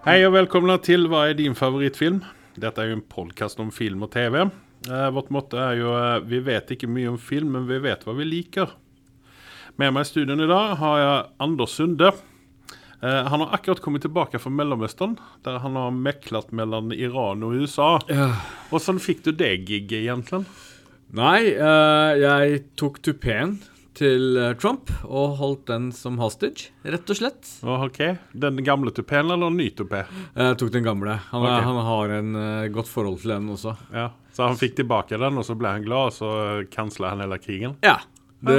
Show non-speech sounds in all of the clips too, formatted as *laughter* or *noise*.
Hej og velkommen til Hva er din favorittfilm? Dette er jo en podcast om film og tv. Eh, vårt motto er jo eh, Vi vet ikke mye om film, men vi vet hva vi liker. Med meg i studion i dag har jeg Anders Sunde. Eh, han har akkurat kommet tilbake fra Mellomøsten, der han har meklet mellom Iran og USA. Hvordan fikk du det gigget, egentlig? Nei, eh, jeg tok tupeen til eh, Trump og holdt den som hostage, rett og slett. Ok, Den gamle tupeen eller ny tupé? Jeg tok den gamle. Han, okay. han har en uh, godt forhold til den også. Ja. Så han fikk tilbake den, og så ble han glad, og så kansla han hele krigen? Ja. Det,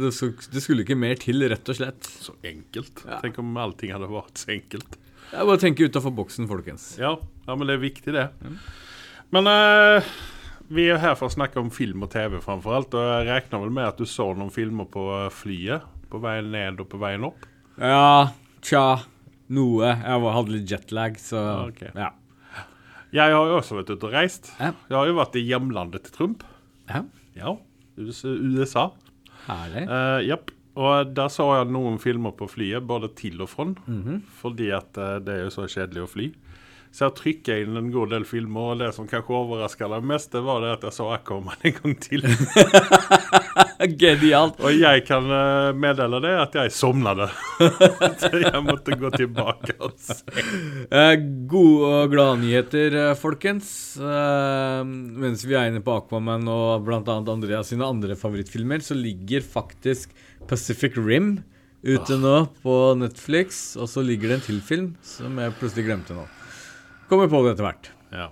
det, det skulle ikke mer til, rett og slett. Så enkelt. Ja. Tenk om allting hadde vært så enkelt. Jeg bare tenker utafor boksen, folkens. Ja, ja, men det er viktig, det. Men eh, vi er her for å snakke om film og TV framfor alt. Og jeg regner vel med at du så noen filmer på eh, flyet? På veien ned og på veien opp? Ja, tja. Noe. Jeg hadde litt jetlag, så Ja, ja. Jeg har jo også vært ute og reist. Ja. Jeg har jo vært i hjemlandet til Trump. ja. Ja, USA. Herlig. Uh, yep. Og der så jeg noen filmer på flyet, både til og fra. Fordi at eh, det er jo så kjedelig å fly. Så jeg trykka inn en god del filmer, og det som kanskje overraska deg mest, det var det at jeg så Aquaman en gang til. *laughs* Genialt. Og jeg kan eh, meddele det at jeg sovnet. *laughs* så jeg måtte gå tilbake og se. Eh, gode og glade nyheter, eh, folkens. Mens vi er inne på Aquaman og bl.a. Andreas sine andre favorittfilmer, så ligger faktisk Pacific Rim ute nå på Netflix. Og så ligger det en til film som jeg plutselig glemte nå. Kommer på det etter hvert. Ja.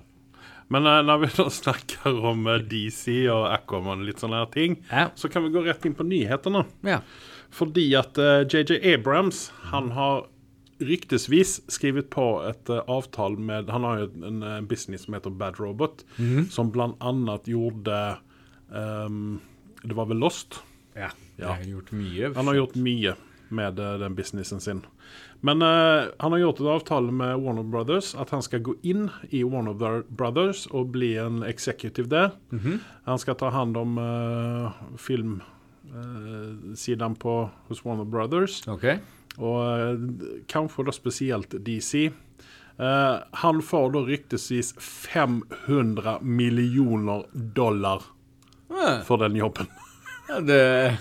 Men uh, når vi *laughs* da snakker om uh, DC og Aquaman og litt sånne her ting, Ja. så kan vi gå rett inn på nyhetene. ja. Fordi at eh, JJ Abrams han har ryktesvis skrevet på et eh, avtale med Han har jo en, eh, business som heter Bad Robot, som blant annet gjorde um, Det var vel Lost? ja. Ja. Har gjort mye. Han har gjort mye med eh, den businessen sin. Men uh, han har gjort en avtale med Warner Brothers at han skal gå inn i Warner Brothers og bli en executive der. Han skal ta hand om uh, filmsiden på hos Warner Brothers. OK. Og eh, kanskje da spesielt DC. Eh, han får da ryktesvis 500 millioner dollar for den jobben. det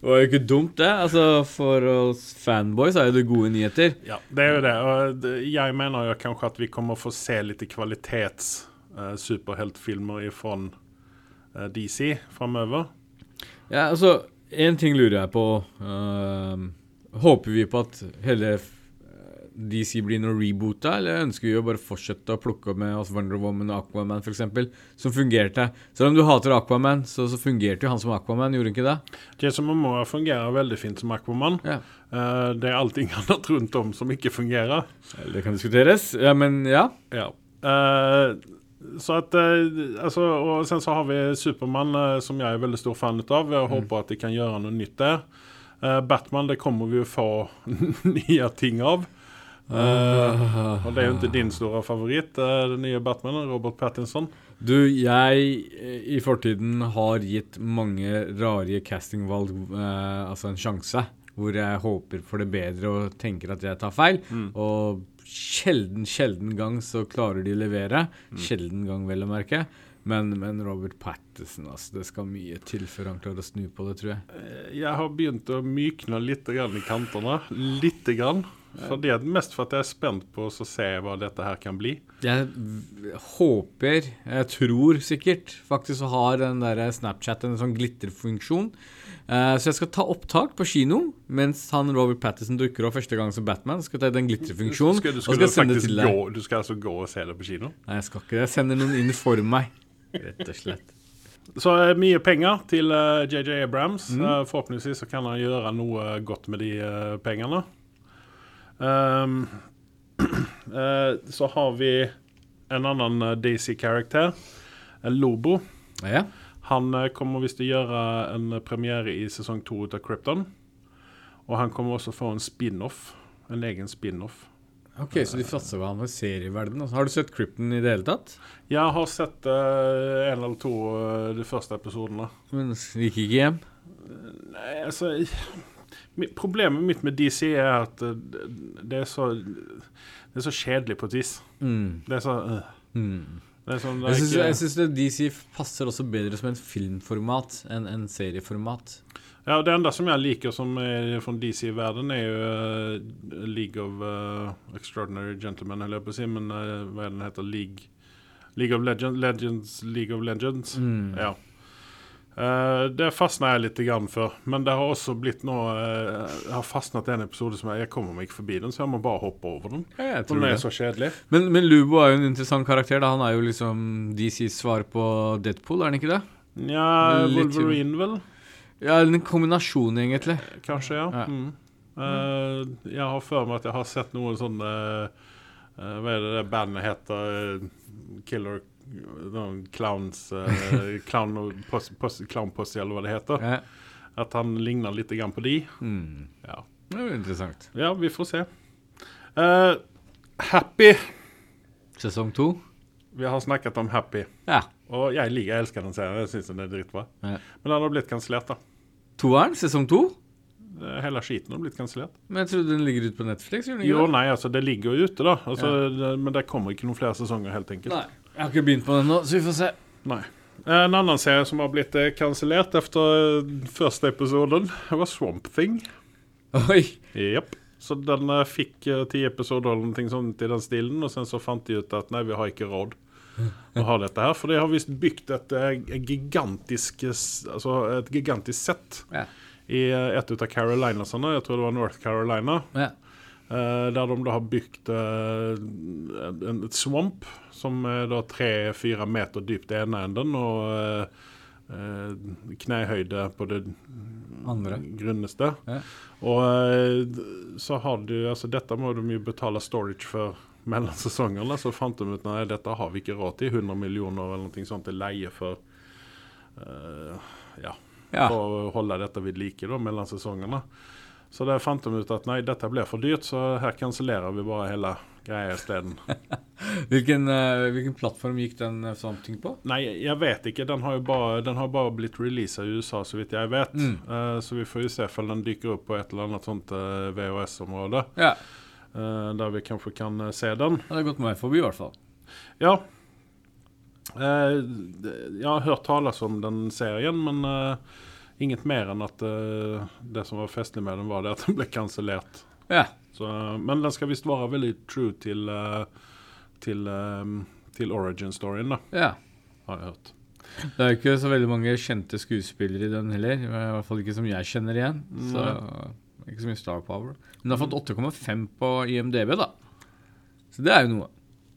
var jo ikke dumt, det. Altså, For oss fanboys er jo det gode nyheter. Ja, det er jo det. Og jeg mener jo kanskje at vi kommer få se litt kvalitets eh, superheltfilmer fra eh, DC framover. Ja, altså, en ting lurer jeg på. Uh, håper vi på at hele DC blir noe reboota, eller ønsker vi å bare fortsette å plukke opp med oss Wonder Woman og Aquaman f.eks., som fungerte? Selv om du hater Aquaman, så, så fungerte jo han som Aquaman, gjorde han ikke det? Jason Momoa fungerer veldig fint som Aquaman. Ja. Uh, det er allting annet rundt om som ikke fungerer. Det kan diskuteres, ja, men ja. Ja. Uh, så at eh, altså, Og sen så har vi Supermann, som jeg er veldig stor fan av. Jeg håper at de kan gjøre noe nytt der. Batman det kommer vi jo få *laughs* nye ting av. Eh, og det er jo ikke din store favoritt, eh, den nye Batmanen, Robert Pattinson. Du, jeg eh, i fortiden har gitt mange rare castingvalg uh, altså en sjanse, hvor jeg håper for det bedre og tenker at jeg tar feil. Og sjelden, sjelden gang så klarer de å levere. Sjelden gang, vel å merke. Men, men Robert Patterson, altså, det skal mye til før han klarer å snu på det, tror jeg. Jeg har begynt å mykne litt grann i kantene. Litt grann. For det er mest for at jeg er spent på å se hva dette her kan bli. Jeg håper, jeg tror sikkert, faktisk å ha den der Snapchat, en sånn glitterfunksjon. Uh, så jeg skal ta opptak på kino mens han Robert Patterson dukker opp første gang som Batman. Skal ta den glitterfunksjonen Skal, du og skal skal sende gå, du skal altså gå og se det på kino? Nei, jeg skal ikke det. Jeg sender noen inn for meg, rett og slett. Så eh, mye penger til eh, JJ Abrams. Mm. forhåpentligvis så kan han gjøre noe godt med de eh, pengene. Ehm, uh, *clears throat* så har vi en annen eh, DC-karakter, Lobo. Ja. Han eh, kommer visst til å gjøre en premiere i sesong to av Krypton. Og han kommer også få en spin-off. En egen spin-off. Ok, så de satser på han med serieverden. Altså. Har du sett Krypton i det hele tatt? Jeg har sett uh, en eller to uh, de første episodene. Men gikk ikke hjem? Nei, altså Problemet mitt med DC er at eh, det er så Det er så kjedelig på et vis. Mm. Det er så øh. Mm. Det er sånn det er Jeg syns, DC passer også bedre som en filmformat enn en serieformat. Ja, det enda som jeg liker som er fra DC-verden, er jo uh, League of uh, Extraordinary Gentlemen, jeg på å si, men uh, hva er den heter? League, League of Legends, Legends League of Legends. Mm. Ja. Eh, det fastna jeg litt grann for, men det har også blitt eh, Jeg har fastnet en episode som jeg, jeg kommer meg ikke forbi den, så jeg må bare hoppe over den. Ja, jeg tror den er det. så kjedelig. Men, men Lubo er jo en interessant karakter. da Han er jo liksom DCs svar på Deadpool, er han ikke det? Nja, Wolverine, vel? Ja, En kombinasjon, egentlig. Kanskje, ja. Ja. Mm. Uh, jeg har for meg at jeg har sett noen sånne uh, Hva er det det bandet heter? Eh, Killer Clowns uh, *laughs* Clown Clownposse, eller hva det heter. Ja. At han ligner litt grann på de. Mm. Ja, Det er jo interessant. ja vi får se. Uh, happy. Sesong to? Vi har snakket om Happy. Ja. Og jeg liker, jeg elsker den serien. Jeg syns den er dritbra. Ja. Men den har blitt kansellert, da. Toeren? Sesong to? Eh, Hele skiten har blitt kansellert. Men jeg trodde den ligger ute på Netflix? Jo, det? nei, altså, det ligger jo ute, da. Altså, det, men det kommer ikke noen flere sesonger, helt enkelt. Nei. Jeg har ikke begynt på den nå, så vi får se. Nei. En annen serie som har blitt eh, kansellert etter eh, første episoden, var Swamp Thing. Oi. Yep. Så den eh, fikk ti episoder eller noe sånt i den stilen, og sen så fant de ut at nei, vi har ikke råd å ha dette her. For de har visst bygd et et, gigantisk Altså et gigantisk sett Ja. i et av Carolinasene. Jeg tror det var North Carolina. Ja. Eh, der de da har bygd eh, et swamp som er da tre-fire meter dypt i ene enden, og eh, knehøyde på det Andre. grunneste. Ja. Og så har du Altså, dette må de jo betale storage for *laughs* mellom sesongene. Så fant de ut nei, dette har vi ikke råd til. 100 millioner eller noe sånt til leie for ja, Ja. for å holde dette ved like da, mellom sesongene. Så der fant de ut at nei, dette blir for dyrt, så her kansellerer vi bare hele greia isteden. *laughs* Hvilken, uh, hvilken plattform gikk den uh, Something på? nei, jeg vet ikke. Den har jo bare, den har bare blitt releasa i USA, så vidt jeg vet. Mm. Uh, så vi får jo se om den dykker opp på et eller annet sånt uh, VHS-område. Ja. eh, der vi kanskje kan eh, se den. Det har gått meg forbi, i hvert fall. Ja. Eh, jeg har hørt tales om den serien, men eh, inget mer enn at uh, det som var festlig med den, var det at den ble kansellert. Ja. Men den skal visst være veldig true til, eh, til, eh, til origin-storyen, da, ja. har jeg hørt. Det er jo ikke så veldig mange kjente skuespillere i den heller. I hvert fall ikke som jeg kjenner igjen. Så ikke så mye star power. Men den har fått 8,5 på IMDb, da. Så det er jo noe.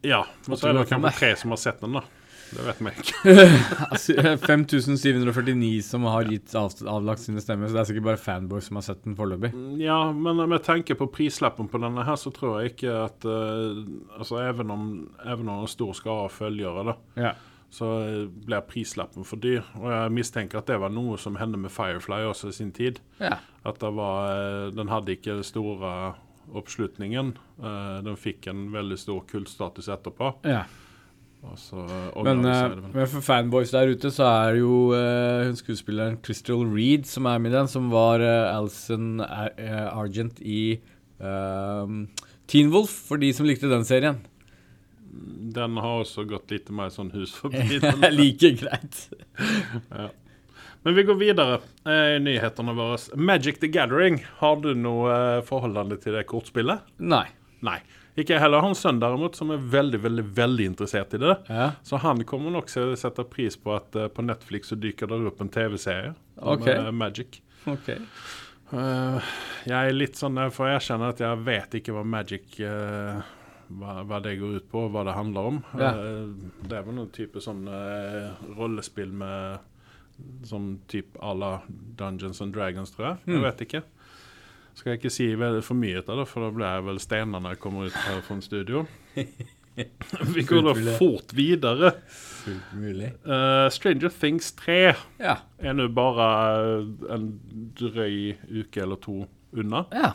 Ja, men så er det kanskje tre som har sett den, da. Det vet vi ikke. *laughs* Altså, 5749 som har gitt av, avlagt sine stemmer, så det er sikkert bare fanboys som har sett den foreløpig. Ja, men med tanke på prislappen på denne her, så tror jeg ikke at uh, Altså, even om, even om en stor skare av følgere, da, Ja. så eh, blir prislappen for dyr. Og jeg mistenker at det var noe som hendte med Firefly også i sin tid. ja. At det var eh, Den hadde ikke den store oppslutningen. Den fikk en veldig stor kultstatus etterpå. ja. Og Men, eh, men for fanboys der ute, så er det jo uh, skuespilleren Crystal Reed som er med i den, som var uh, Alison Ar eh, Argent i uh, Teen Wolf, for de som likte den serien. Den har også gått litt mer sånn hus forbi. *laughs* like greit. *laughs* Men vi går videre eh, i nyhetene våre. Magic the Gathering. Har du noe eh, forholdende til det kortspillet? Nei. Nei. Ikke jeg heller. Jeg har en sønn derimot som er veldig veldig, veldig interessert i det. Ja. Så han kommer nok til å sette pris på at uh, på Netflix så dyker det opp en TV-serie om Ok. eh, Magic. Okay. Uh, jeg er litt sånn, jeg får erkjenne at jeg vet ikke hva Magic hva, hva det går ut på, hva det handler om. Ja. Det er vel noen type sånn rollespill med Sånn type à la Dungeons and Dragons, tror jeg. Jeg Mm. vet ikke. Skal jeg ikke si for mye av det, for da blir jeg vel steiner når jeg kommer ut her fra studio. *laughs* Vi går da fort videre. Fullt mulig. Uh, Stranger Things 3 Ja. er nå bare eh, en drøy uke eller to unna. Ja.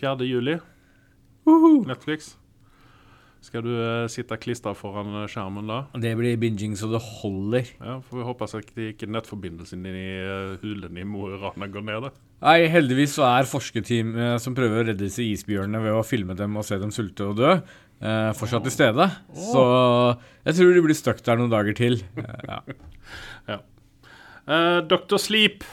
4. juli, Uhu. Netflix. Skal du uh, sitte klistra foran skjermen da? Det blir binging så det holder. Ja, Får vi håpe at det ikke nettforbindelsen din i uh, hulen i Mo i Rana går ned. da. Nei, heldigvis så er forskerteam eh, som prøver å redde disse isbjørnene ved å filme dem og se dem sulte og dø, eh, fortsatt til stede. Så jeg tror de blir stuck der noen dager til. *laughs* Eh, ja. Uh, Dr. Sleep.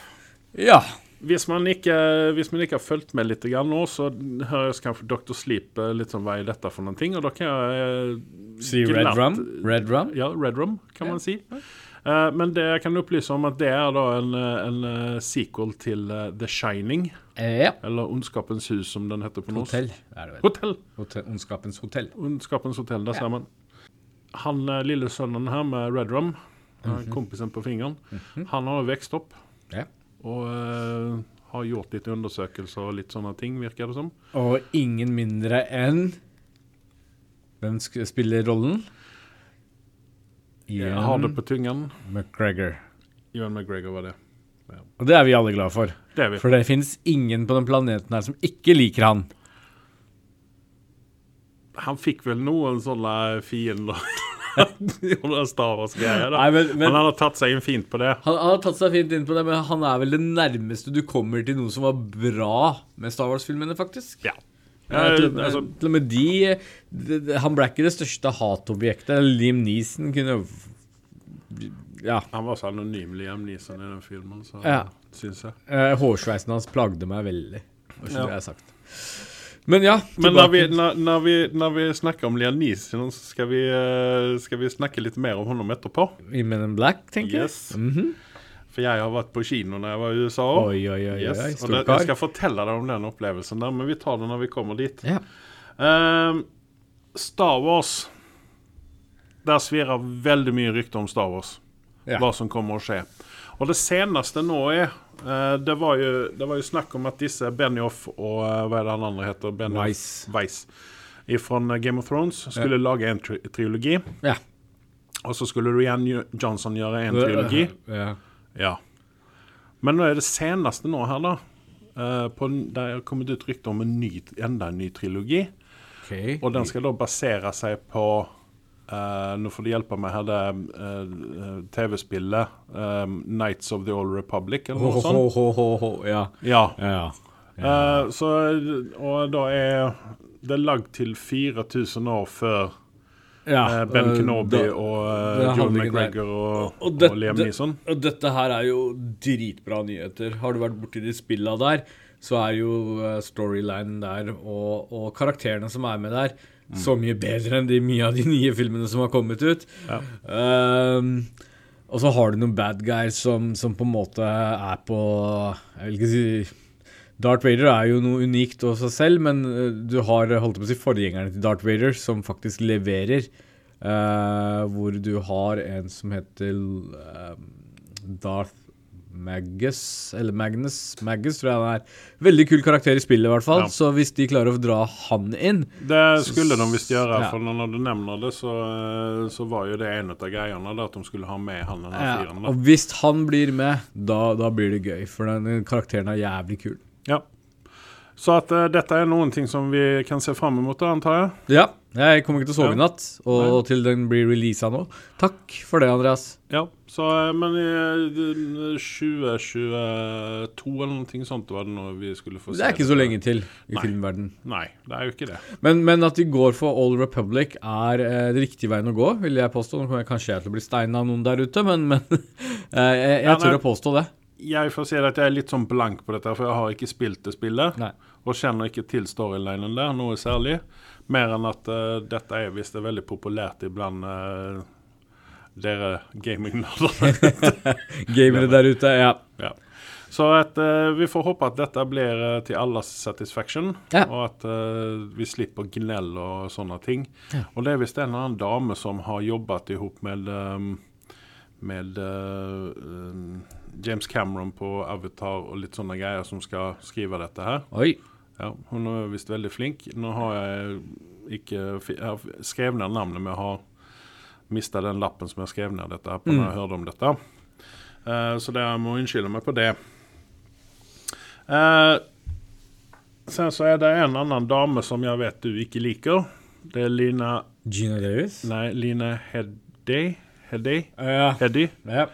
ja. Hvis man, ikke, hvis man ikke har fulgt med litt nå, så høres kanskje Dr. Sleep eh, litt sånn hva er dette for noen ting. Og da kan jeg eh, Si Red Rum. Red Rum. Ja, Red Rum, kan man si. Eh, men det jeg kan opplyse om at det er da en, eh, en eh, sequel til The Shining. Ja. Eller Ondskapens hus, som den heter på norsk. Hotell er det vel. Hotell. Hotell. Ondskapens hotell. Ondskapens hotell, der ser man. Han lille sønnen her med Red Rum, eh, kompisen på fingeren, han har vokst opp Ja. og uh, har gjort litt undersøkelser og litt sånne ting, virker det som. Og ingen mindre enn Hvem spiller rollen? Jeg har det på tungen. McGregor. Ewan McGregor var det. Og det er vi alle glad for. Det er vi. For det fins ingen på den planeten her som ikke liker han. Han fikk vel noen sånne fiender. *laughs* Wars-greier. Nei, men, Men men han har tatt seg inn fint på det. han, han har tatt seg fint inn på det, men han er vel det nærmeste du kommer til noe som var bra med Star Wars-filmene, faktisk. Ja. Ja, til, Eh, altså, til og med de, Han ble ikke det største hatobjektet. Liam Neeson kunne Ja. han var så anonym, Liam Neeson, i den filmen, så Ja. syns jeg. eh, Hårsveisen hans plagde meg veldig. Var ikke Ja. det jeg sagt. Men ja, Men når vi, når, når, vi, når vi snakker om Liam Neeson, så skal vi, eh, skal vi snakke litt mer om ham etterpå. i Men in Black, tenker Yes. jeg. Mhm. For jeg har vært på kino når jeg var i USA òg. Yes. Og det, jeg skal fortelle deg om den opplevelsen der, men vi tar det når vi kommer dit. Ja. Um, Star Wars. Der svirrer veldig mye rykter om Star Wars. Ja. Hva som kommer å skje. Og det seneste nå er uh, det, var jo, det var jo snakk om at disse Benioff og uh, hva er det han andre heter? Benioff Weiss. Fra Game of Thrones skulle lage en tri trilogi. Ja. Og så skulle Rian Johnson gjøre en trilogi. *laughs* Ja. Ja. Men nå er det seneste nå her, da. eh, på, har kommet ut rykter om en ny, enda en ny trilogi. Ok. Og den skal da basere seg på uh, Nå får du hjelpe meg her, det eh, TV-spillet um, Nights of the Old Republic, eller noe sånt. ho, ho, ho. Ja. Ja. Ja. Eh, så, og da er det lagd til 4000 år før ja. eh, Ben eh, Kenobi da- og eh, John. McGregor og, Og og, det- Liam det- Neeson. Og dette her er jo dritbra nyheter. Har du vært borti de spilla der, så er jo storylinen der og, og karakterene som er med der, så mye bedre enn de mye av de nye filmene som har kommet ut. Ja. Um, og så har du noen bad guys som, som på en måte er på Jeg vil ikke si Darth Vader er jo noe unikt av seg selv, men eh, du har holdt på å si forgjengerne til Darth Vader, som faktisk leverer. Uh, hvor du har en som heter uh, Darth Magus, eller Magnus Magus, tror jeg han er. Veldig kul karakter i spillet, i hvert fall. Ja. Så hvis de klarer å dra han inn Det skulle de visst gjøre, Ja. for når du nevner det, så, så var jo det en av greiene, da, at de skulle ha med han den ja, fyren. Og hvis han blir med, da, da blir det gøy, for den karakteren er jævlig kul. Ja. Så at uh, dette er noen ting som vi kan se fram mot, antar jeg. Ja, jeg kommer ikke til å sove i natt, og Nei. til den blir releasa nå. Takk for det, Andreas. Ja, så, eh, Men i eh, 2022 eller noe sånt var det når vi skulle få se Det er ikke så lenge til i Nei. filmverden. Nei, det er jo ikke det. Men, men at de går for Old Republic er eh, det riktige veien å gå, vil jeg påstå. Nå kommer jeg kanskje til å bli steina av noen der ute, men, men *laughs* jeg, jeg, jeg tør å påstå det. Jeg får si at jeg er litt sånn blank på dette, for jeg har ikke spilt det spillet. Nei. Og kjenner ikke til storylinen der, noe særlig. Mer enn at uh, dette er visst veldig populært iblant uh, dere gamingnerder. *laughs* Gamere der ute, ja. ja. Så at uh, vi får håpe at dette blir til alles satisfaction, Ja. og at vi slipper gnell og sånne ting. Og det er visst en eller annen dame som har jobbet i hop med um, med um, James Cameron på Avatar og litt sånne greier som skal skrive dette her. Oi. Ja, hun er visst veldig flink. Nå har jeg ikke Jeg har skrevet ned navnet, men jeg har mista den lappen som jeg skrev ned dette her på når jeg hørte om dette. Uh, så det jeg må unnskylde meg på det. Uh, sen så er det en annen dame som jeg vet du ikke liker. Det er Lina Gina Davis? Nei, Line Heddy. Heddy? Ja. Heddy ja.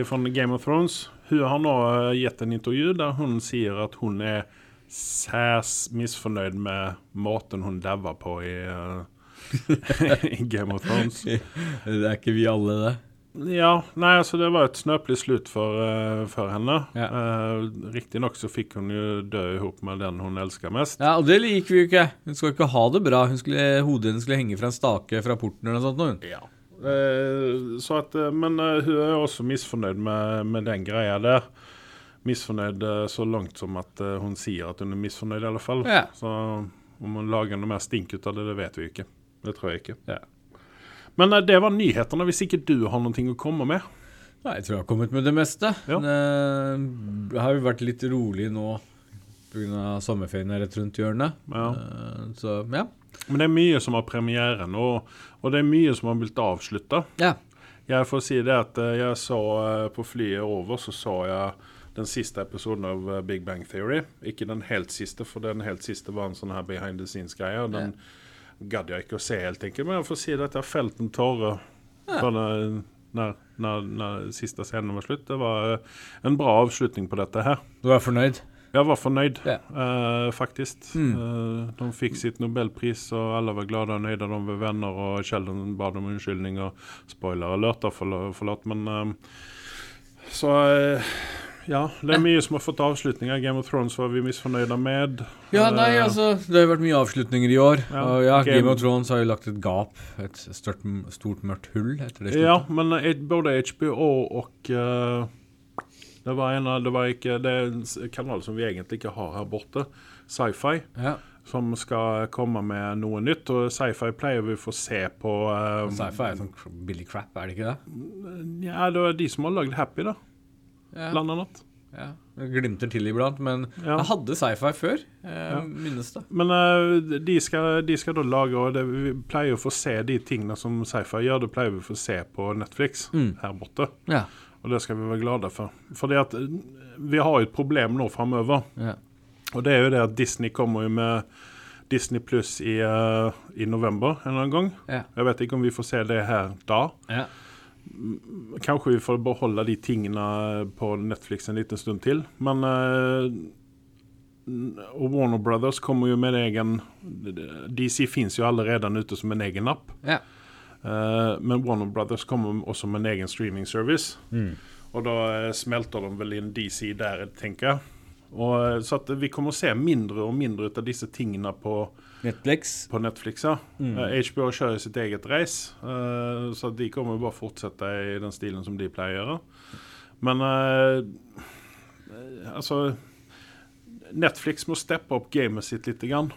Fra Game of Thrones. Hun har nå eh, gitt en intervju der hun sier at hun er særs misfornøyd med måten hun daua på i, eh, *laughs* i Game of Thrones. *laughs* Det er ikke vi alle, det. Ja, nei, altså det var et snøpelig slutt for, eh, for henne. Ja. Uh, Riktignok så fikk hun jo dø ihop med den hun elska mest. Ja, og det liker vi jo ikke. Hun skal ikke ha det bra. Hun skulle, hodet skulle henge fra en stake fra porten eller noe sånt. nå, Ja. Eh, så at, eh, men eh, hun er også misfornøyd med, med den greia der. Misfornøyd så langt som at hun sier at hun er misfornøyd, i alle fall. Ja. Så om hun lager noe mer stink ut av det, det vet vi ikke. Det tror jeg ikke. Ja. Men det var nyhetene, hvis ikke du har noe å komme med. Nei, jeg tror jeg har kommet med det meste. Ja. Det, har jo vært litt rolig nå pga. sommerferien er rett rundt hjørnet. Ja. Så ja. Men det er mye som har premiere nå, og det er mye som har blitt avslutta. ja. Jeg får si det at eh, jeg så eh, på flyet over, så så jeg den siste episoden av eh, Big Bang Theory. Ikke den helt siste, for den helt siste var en sånn her behind the scenes-greie. og Den gadd jeg ikke å se, helt enkelt. Men jeg får si det at jeg felt en tåre når, når, når siste scenen var slutt. Det var en bra avslutning på dette her. Du er fornøyd? Jeg var fornøyd, Ja. uh, faktisk. Mm. Uh, de fikk sitt nobelpris, og alle var glade og nøyde. De var venner, og Sheldon ba om unnskyldning. og Spoiler alert, forlåt, forlåt men uh, Så ja, det er mye som har fått avslutninger. Game of Thrones var vi misfornøyde med. Ja, nei, altså Det har vært mye avslutninger i år. Ja, og ja, Game- Game of Thrones har jo lagt et gap, et stort, stort mørkt hull, etter det Ja, men både HBO og Det var en Det var ikke Det er en kanal som vi egentlig ikke har her borte. Sci-fi. Ja. som skal komme med noe nytt. Og sci-fi pleier vi å få se på um, Sci-fi er sånn Billy crap, er det ikke det? Ja, det er de som har lagd Happy, da, Ja. blant annet. ja. Jeg glimter til iblant, men Ja. jeg hadde sci-fi før. Eh, Ja. Minnes det. Men uh, de, skal, de skal da lage Og det, vi pleier å få se de tingene som sci-fi gjør, det pleier vi å få se på Netflix Mm. her borte. Ja. Og det skal vi være glade for. Fordi at eh, vi har jo et problem nå framover. ja. Og det er jo det at Disney kommer jo med Disney Pluss i, uh, i november en eller annen gang. Ja. Jeg vet ikke om vi får se det her da. ja. Kanskje vi får beholde de tingene på Netflix en liten stund til. Men uh, Og Warner Brothers kommer jo med en egen DC fins jo allerede ute som en egen app. ja. Eh, men Warner Brothers kommer også med en egen streaming service. Mm. Og da eh, smelter de vel inn DC der, tenker jeg. Og, eh, så vi kommer å se mindre og mindre ut av disse tingene på, Netflix. på Netflix. Ja. Mm. uh, HBO kjører sitt eget race, uh, så de kommer bare fortsette i den stilen som de pleier å gjøre. Men altså Netflix må steppe opp gamet sitt litt. Grann.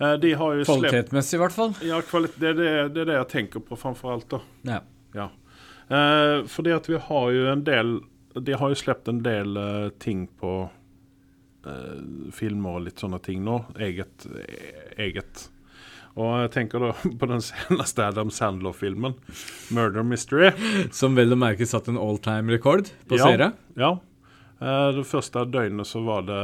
Eh, de har jo Kvalitetsmessig, i hvert fall. ja, det, er det, det er det jeg tenker på framfor alt. da. Ja. Ja. Eh, fordi at vi har jo en del De har jo sluppet en del eh, ting på eh, filmer og litt sånne ting nå. Eget. eget. Og jeg tenker da *laughs* på den seneste Adam Sandler-filmen, 'Murder Mystery'. Som vel å merke satt en all time-rekord på Ja. seere. Ja. Eh, det første døgnet så var det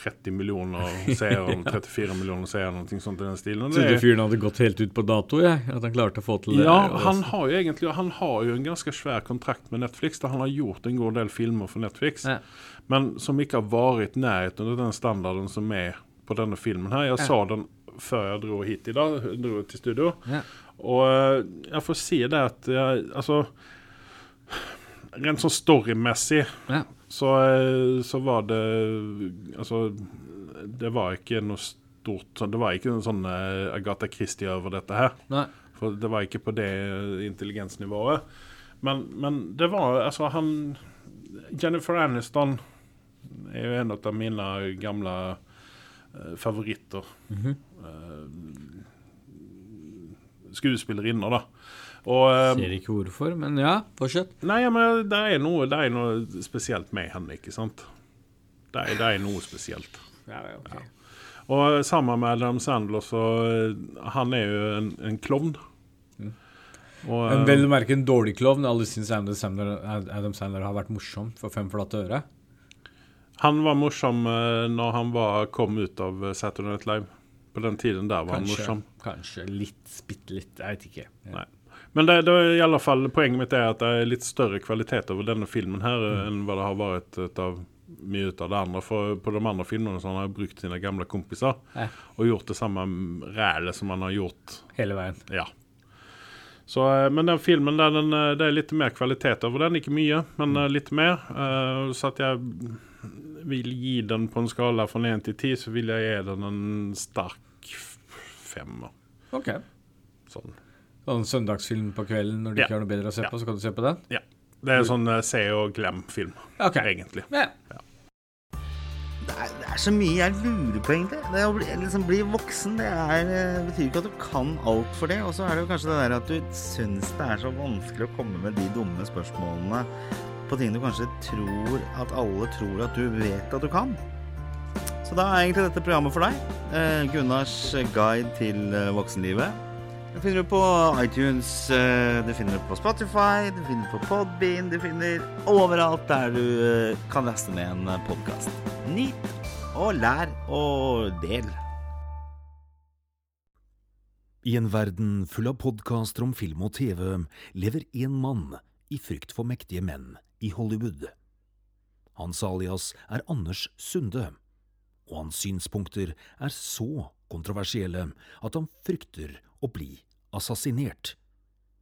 30 millioner seere, *laughs* 34 millioner seere, noe sånt i den stilen. Trodde er- fyren hadde gått helt ut på dato, jeg. At han klarte å få til det. Ja, han har jo egentlig Han har jo en ganske svær kontrakt med Netflix. Der han har gjort en god del filmer for Netflix. Ja. Men som ikke har vært nærheten av den standarden som er på denne filmen. her Jeg Ja. sa den før jeg dro hit i dag, dro til studio. Ja. Og eh, jeg får si det at jeg, Altså Rent sånn storymessig Ja. så, eh, så var det Altså Det var ikke noe stort Det var ikke noe sånn Agatha Christie over dette her. Nei. For det var ikke på det intelligensnivået. Men, men det var altså han Jennifer Aniston er jo en av mine gamle eh, favoritter. Mhm. Eh, skuespillerinner, da. Og eh, Ser ikke hvorfor, men ja, fortsett. Nei, men det er, noe, det er noe spesielt med henne, ikke sant? Det er, det er noe spesielt. Ja, ok. Og sammen med Adam Sandler, så eh, Han er jo en, en klovn. Mm. Og, En eh, vel å merke en dårlig klovn. Alle syns Adam Sandler, Adam Sandler har vært morsom for fem flate øre. Han var morsom eh, når han var, kom ut av eh, Saturday Night Live. På den tiden der var han morsom. kanskje litt, bitte litt. Jeg vet ikke. Nei. Men det, det i alle fall, poenget mitt er at det er litt større kvalitet over denne filmen her Mm. enn hva det har vært ut av mye ut av det andre. For på de andre filmene så har han brukt sine gamle kompiser Ja. og gjort det samme rælet som han har gjort Hele veien. Ja. Så, eh, men den filmen der, den, eh, det er litt mer kvalitet over den. Ikke mye, men mm. litt mer. Uh, Så at jeg vil gi den på en skala fra 1 til 10, så vil jeg gi den en sterk femmer. Ok. Sånn. Sånn søndagsfilm på kvelden når du Ja. ikke har noe bedre å se Ja. på, så kan du se på den? Ja. Det er sånn uh, se og glem-film, Ok. egentlig. Ja. Det er, det er så mye jeg lurer på, egentlig. Det å bli, liksom, bli voksen det er, det betyr ikke at du kan alt for det. Og så er det jo kanskje det der at du syns det er så vanskelig å komme med de dumme spørsmålene på ting du kanskje tror at alle tror at du vet at du kan. Så da er egentlig dette programmet for deg. Eh, Gunnars guide til eh, voksenlivet. Det finner du på iTunes, eh, du finner det på Spotify, du finner det på Podbean, du finner overalt der du eh, kan laste ned en podkast. Nyt og lær og del. I en verden full av podkaster om film og TV lever én mann i frykt for mektige menn i Hollywood. Hans alias er Anders Sunde, og hans synspunkter er så kontroversielle at han frykter å bli assassinert.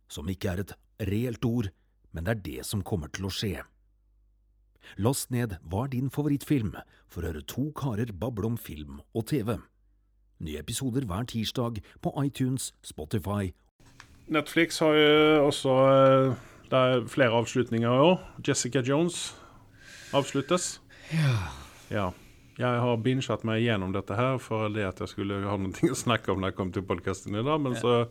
Som ikke er et reelt ord, men det er det som kommer til å skje. Last ned Hva er din favorittfilm for å høre to karer bable om film og TV. Nye episoder hver tirsdag på iTunes, Spotify Netflix har jo også eh, Det er flere avslutninger i år. Jessica Jones avsluttes. Ja. Ja. Jeg har binget meg gjennom dette her for det at jeg skulle ha noe å snakke om når jeg kom til podkasten i dag, men så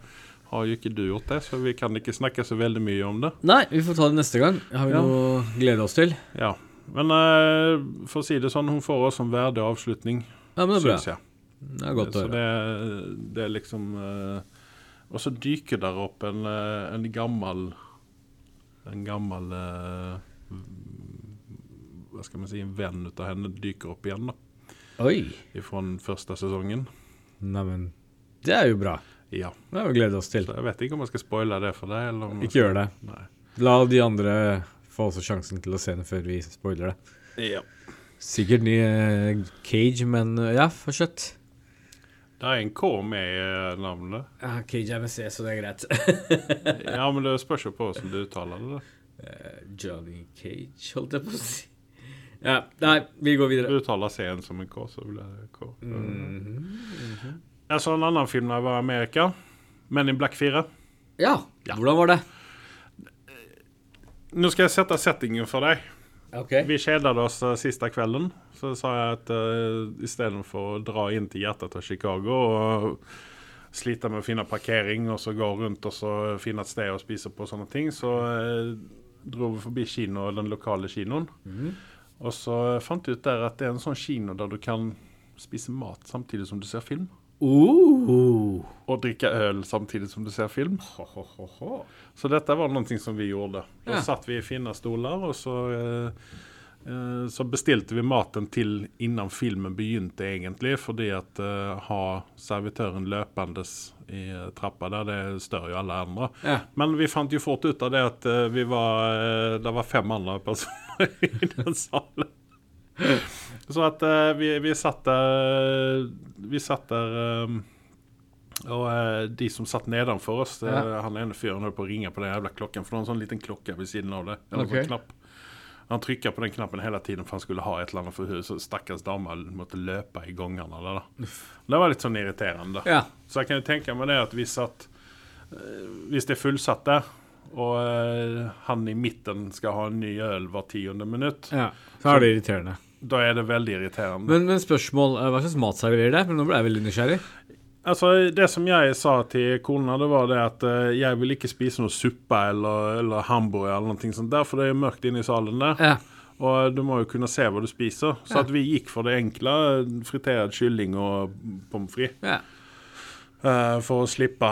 har jo ikke du gjort det, så vi kan ikke snakke så veldig mye om det. Nei, vi får ta det neste gang. Har vi Ja. noe å glede oss til? Ja. Men uh, for å si det sånn, hun får også en verdig avslutning, Ja, men det er syns jeg. Det er godt å Så høre. det, det er liksom uh, Og så dyker der opp en, eh, en gammel En gammel eh, Hva skal man si En venn ut av henne dyker opp igjen, da. Oi. Fra første sesongen. Neimen, det er jo bra. Ja. Det har vi gledet oss til. Så jeg vet ikke om jeg skal spoile det for deg, eller om Ikke gjør det. Nei. La de andre få også sjansen til å se den før vi spoiler det. Ja. Sikkert ny eh, Cage, men eh, ja, fortsett. Det er en K med i eh, navnet. Ja, Cage er med C, så det er greit. Ja, men det spørs jo på hvordan du uttaler det. da. Eh, Johnny Cage, holdt jeg på å si. Ja, nei, vi går videre. Du uttaler C-en som en K, så blir det K. Mhm. Jeg så en annen film da jeg var i Amerika. Men i Black 4. Ja, Ja. hvordan var det? Nå skal jeg sette settingen for deg. Okay. Vi kjedet oss eh, siste kvelden. Så sa jeg at uh, istedenfor å dra inn til hjertet av Chicago og slite med å finne parkering og så gå rundt og så finne et sted å spise på og sånne ting, så uh, dro vi forbi kino, den lokale kinoen. Og så fant jeg ut der at det er en sånn kino der du kan spise mat samtidig som du ser film. Uh. Og drikke øl samtidig som du ser film. Så dette var noe som vi gjorde. Da Ja. satt vi i fine stoler, og så, eh, så bestilte vi maten til innan filmen begynte, egentlig. Fordi at uh, ha servitøren løpende i eh, trappa der, det stør jo alle andre. Ja. Men vi fant jo fort ut av det at uh, vi var, uh, det var fem andre personer *laughs* i den salen. Så at eh, vi, vi satt der Vi satt der eh, og eh, de som satt nedenfor oss, Ja. han ene fyren holdt på å ringe på den jævla klokken, for det var en sånn liten klokke ved siden av det. Eller okay. sånn knapp. Han trykka på den knappen hele tiden for han skulle ha et eller annet for så Stakkars damer måtte løpe i der. da. Det var litt sånn irriterende. Ja. Så jeg kan jo tenke meg det at hvis, at, eh, hvis det er fullsatt der, og uh, han i midten skal ha en ny øl hver tiende minutt, ja. Så er det irriterende. da er det veldig irriterende. Men, men spørsmål, eh, hva slags mat serverer det? Men nå ble jeg veldig nysgjerrig. Altså, Det som jeg sa til kona, det var det at eh, jeg vil ikke spise noe suppe eller, eller hamburger, eller noe sånt der, for det er mørkt inne i salen der. Ja. Og du må jo kunne se hva du spiser. Så Ja. at vi gikk for det enkle. Fritert kylling og pommes frites. ja. Uh, for å slippe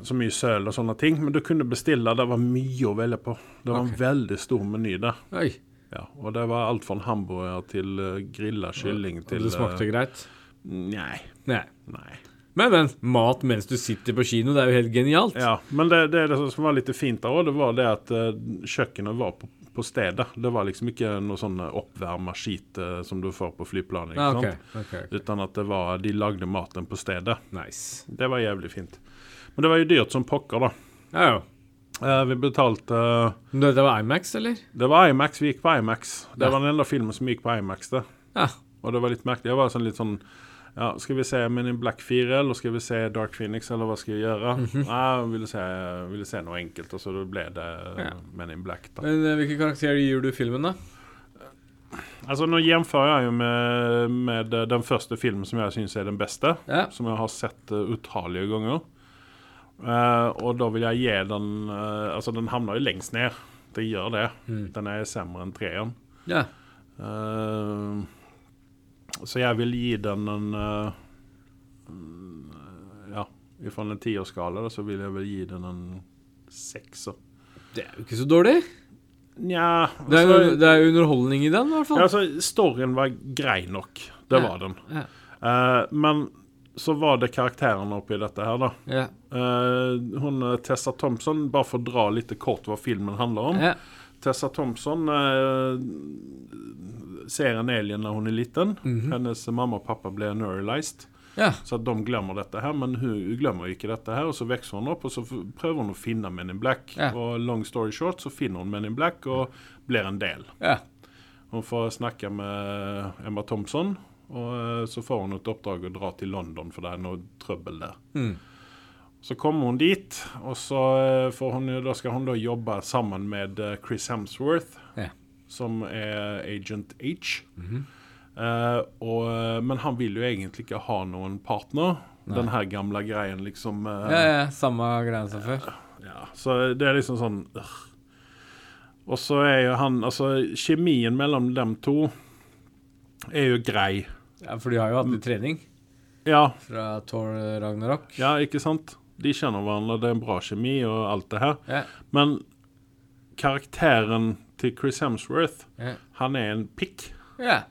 så mye søl og sånne ting. Men du kunne bestille. Det var mye å velge på. Det var okay. en veldig stor meny der. Oi. Ja, og det var alt fra en hamburger til uh, grilla kylling Og til det smakte eh, greit? Nei. Nei. Nei. Men, men mat mens du sitter på kino, det er jo helt genialt. Ja, men det, det, det som var litt fint der òg, det var det at eh, kjøkkenet var på, på stedet. Det var liksom ikke noe sånn oppvarma skit eh, som du får på flyplanet. ikke Ah, ok, sant? ok, ok. Utan at det var, de lagde maten på stedet. Nice. Det var jævlig fint. Men det var jo dyrt som pokker, da. Ja, ja. Uh, vi betalte Men Det var Imax, eller? Det var Imax, vi gikk på Imax. Det Ja. var den enda filmen som gikk på Imax. det. Ja. Og det var litt merkelig. Det var sånn litt sånn ja, Skal vi se Men in Black 4, eller skal vi se Dark Phoenix, eller hva skal vi gjøre? Mhm. Nei, jeg ville se, ville se noe enkelt, og så ble det Ja. Men in Black. da. Men eh, hvilke karakterer gir du filmen, da? Altså Nå gjenfører jeg jo med, med den første filmen som jeg syns er den beste. Ja. Som jeg har sett uh, utallige ganger. Uh, og da vil jeg gi den uh, Altså, den havner jo lengst ned. Det gjør det. Mm. Den er sämre enn treeren. Ja. Eh, så jeg vil gi den en eh, mm, Ja, ifra en tierskala så vil jeg vel gi den en sekser. Det er jo ikke så dårlig. Nja Det er, altså, det er underholdning i den, i hvert fall. ja, altså, Storyen var grei nok. Det var den. Ja. Uh, men så var det karakterene oppi dette her, da. Ja. Uh, hun Tessa Thompson, bare for å dra litt kort hva filmen handler om. Ja. Tessa Thompson eh, ser en alien når hun er liten. Mhm. Hennes mamma og pappa ble neuralized. ja. Så at de glemmer dette her, men hun glemmer ikke dette her. Og så vokser hun opp, og så prøver hun å finne Men in Black. Ja. Og long story short, så finner hun Men in Black og blir en del. ja. Hun får snakke med Emma Thompson, og eh, så får hun et oppdrag å dra til London, for det er noe trøbbel der. Mm. Så kommer hun dit, og så eh, hun, da skal hun da jobbe sammen med eh, Chris Hemsworth, Ja. som er Agent H. Mm -hmm. uh, og, men han vil jo egentlig ikke ha noen partner. Den her gamle greien, liksom. Uh, ja, ja. Samme greia som før. ja, så det er liksom sånn. Og så er jo han Altså, kjemien mellom dem to er jo grei. Ja, For de har jo hatt litt trening Ja, fra Thor Ragnarok. ja, ikke sant? De kjenner hverandre, det er en bra kjemi og alt det her. Ja. Men karakteren til Chris Hemsworth, Ja. han er en pikk. ja.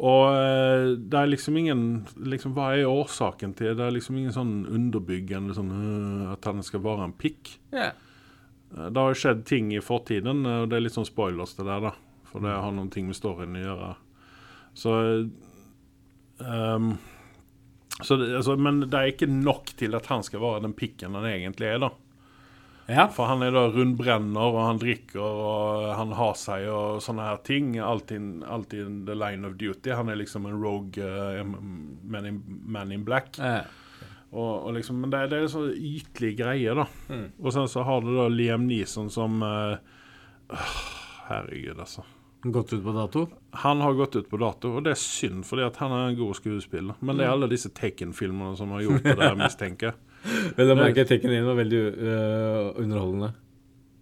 Og eh, det er liksom ingen liksom, Hva er årsaken til det? er liksom ingen sånn underbyggende sånn, øh, at han skal være en pikk. ja. Eh, Det har jo skjedd ting i fortiden, eh, og det er litt sånn spoilers det der, da. For det har noen ting med storyen å gjøre. Så så det, altså, Men det er ikke nok til at han skal være den pikken han egentlig er, da. ja. For han er da rundbrenner, og han drikker, og han har seg og sånne her ting. Alltid, alltid in the line of duty. Han er liksom en rogue uh, man, in, man in black. ja. Og, og liksom, men det, det er så ytlig greier, da. Mm. Og sen så har du da Liam Neeson som øh, Herregud, altså. Gått ut på dato? Han har gått ut på dato, og det er synd, fordi han er en god skuespiller. Men det er alle disse Taken-filmene som har gjort det der, *laughs* mistenker jeg. Vel, da merker Taken Tekken 1 var veldig uh, underholdende.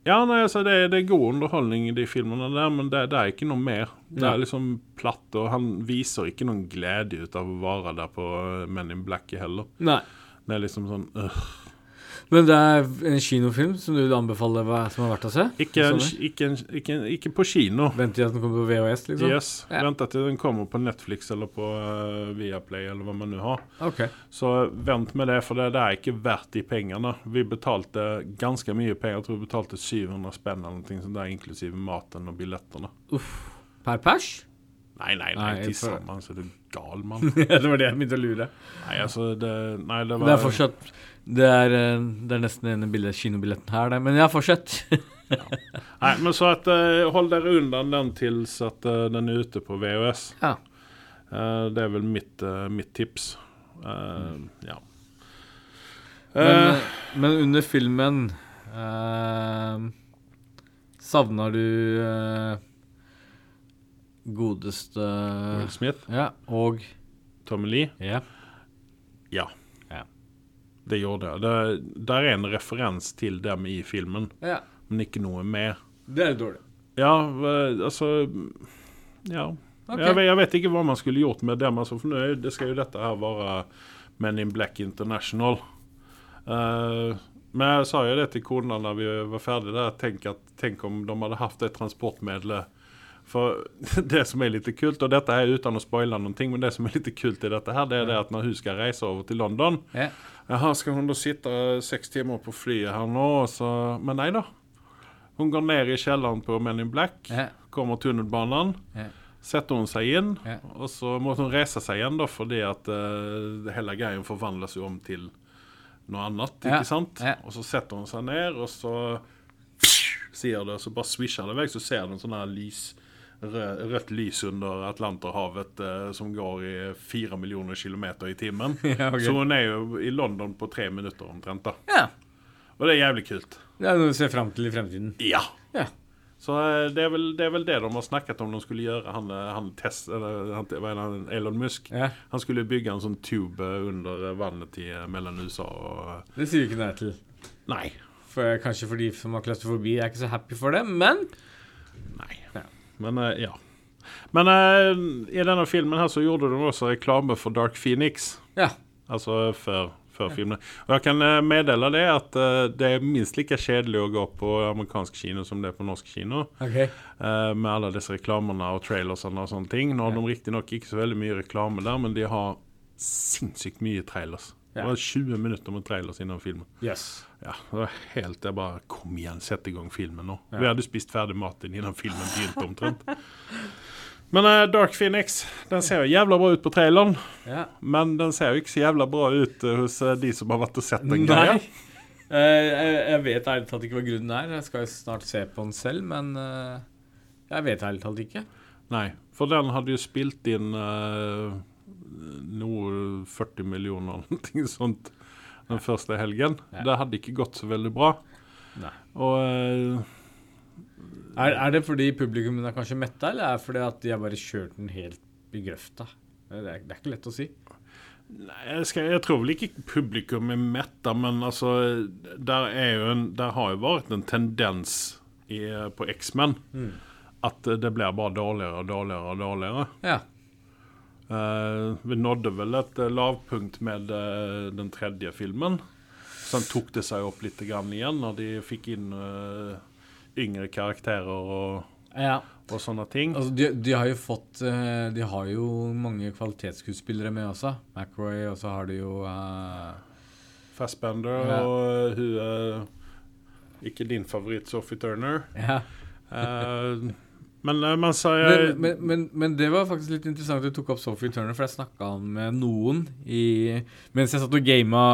Ja, nei, altså, det, er- det er god underholdning i de filmene der, men det, det er ikke noe mer. Det er liksom platt, og han viser ikke noen glede ut av å være der på Men in Black heller. Nei. Det er liksom sånn øh. Men det er en kinofilm som du vil anbefale hva som har vært å se? ikke, en, ikke, en, ikke, en, ikke på kino. Vent til at den kommer på VHS, liksom? Yes. Ja. Vent til den kommer på Netflix eller på uh, Viaplay eller hva man nå har. Ok. Så vent med det, for det, det er ikke verdt de pengene. Vi betalte ganske mye penger. Jeg tror vi betalte 700 spenn eller noe sånt, der, inklusive maten og billettene. Per pers? Nei, nei, nei, Nei, til sammen, så er du gal, mann. *laughs* det var det jeg begynte å lure. Nei, altså, det Nei, det var Det er fortsatt Det er, øh, det er nesten ene bildet kinobilletten her, det. Men ja, fortsett. *laughs* Nei, men så at eh, hold dere unna den til at eh, den er ute på VHS. Ja. Eh, det er vel mitt, eh, mitt tips. Eh, Ja. Men, Eh, men under filmen uh, Savner du godeste Will Smith, Ja, og Tommy Lee. Ja. Ja. Det gjorde jeg. Det, der er en referens til dem i filmen, ja. men ikke noe mer. Det er dårlig. Ja, altså Ja. Okay. Jeg, vet, jeg vet ikke hva man skulle gjort med dem. Altså, for nå det skal jo dette her være Men in Black International. Uh, men jeg sa jo det til kona da vi var ferdige der. Tenk, at, tenk om de hadde hatt det transportmiddelet For *laughs* det som er litt kult, og dette er uten å spoile ting, men det som er litt kult i dette her, det er det at når hun skal reise over til London Ja. Jaha, skal hun da sitte seks timer på flyet her nå, så Men nei da. Hun går ned i kjelleren på Men in Black, Ja. kommer tunnelbanen, Ja. setter hun seg inn, Ja. og så må hun reise seg igjen, da, fordi at uh, hele greien forvandles jo om til noe annet, ikke sant? Og så setter hun seg ned, og så sier det, så bare swisher det vekk, så ser du en sånn her lys rødt lys under Atlanterhavet eh, som går i fire millioner kilometer i timen. *laughs* Ja, okay. Så hun er jo i London på tre minutter omtrent, da. ja. Og det er jævlig kult. Det er noe du ser fram til i fremtiden. Ja. Ja. Så eh, det er, vel, det er vel det de har snakket om de skulle gjøre, han, eh, han, test, eller, han, Elon Musk. Ja. Han skulle bygge en sånn tube under vannet i, eh, mellom USA og Det sier vi ikke nei til. Nei. For, kanskje for de som har klaustrofobi, er ikke så happy for det, men Nei. Ja. Men eh, ja. Men eh, i denne filmen her så gjorde de også reklame for Dark Phoenix. ja. Altså før, før filmen. Og jeg kan eh, meddele det at det er minst like kjedelig å gå på amerikansk kino som det er på norsk kino. Okay. med alle disse reklamene og trailersene og sånne ting. Nå har de riktignok ikke så veldig mye reklame der, men de har sinnssykt mye trailers. Det var 20 minutter med trailers innom filmen. Yes. Ja, det var helt Jeg bare Kom igjen, sett i gang filmen nå. Ja. Vi hadde spist ferdig maten innan filmen begynte omtrent. Men uh, Dark Phoenix den ser jo jævla bra ut på traileren. Ja. Men den ser jo ikke så jævla bra ut uh, hos uh, de som har vært og sett den greia. *laughs* Jeg, jeg vet ærlig talt ikke hva grunnen er. Jeg skal jo snart se på den selv, men jeg vet ærlig talt ikke. Nei, for den hadde jo spilt inn noe 40 millioner eller noe sånt den første helgen. Ja. Det hadde ikke gått så veldig bra. Nei. Og eh, Er, er det fordi publikum er kanskje metta, eller er det fordi at de har bare kjørt den helt i grøfta? Det er, det er ikke lett å si. Nei, jeg, skal, jeg tror vel ikke publikum er metta, men altså Der, er en, der har jo vært en tendens i, på X-Men at det blir bare dårligere og dårligere og dårligere. Ja. Eh, vi nådde vel et eh, lavpunkt med eh, den tredje filmen. Så tok det seg opp litt grann igjen når de fikk inn yngre karakterer og, ja. og sånne ting. Altså, de, de har jo fått De har jo mange kvalitetsskuespillere med også. McRoy, og så har de jo uh, Fassbender Ja. og hun uh, Ikke din favoritt, Sophie Turner. Ja. Eh, men jeg Men, men, men, men det var faktisk litt interessant at du tok opp Sophie Turner, for jeg snakka med noen i, mens jeg satt og gama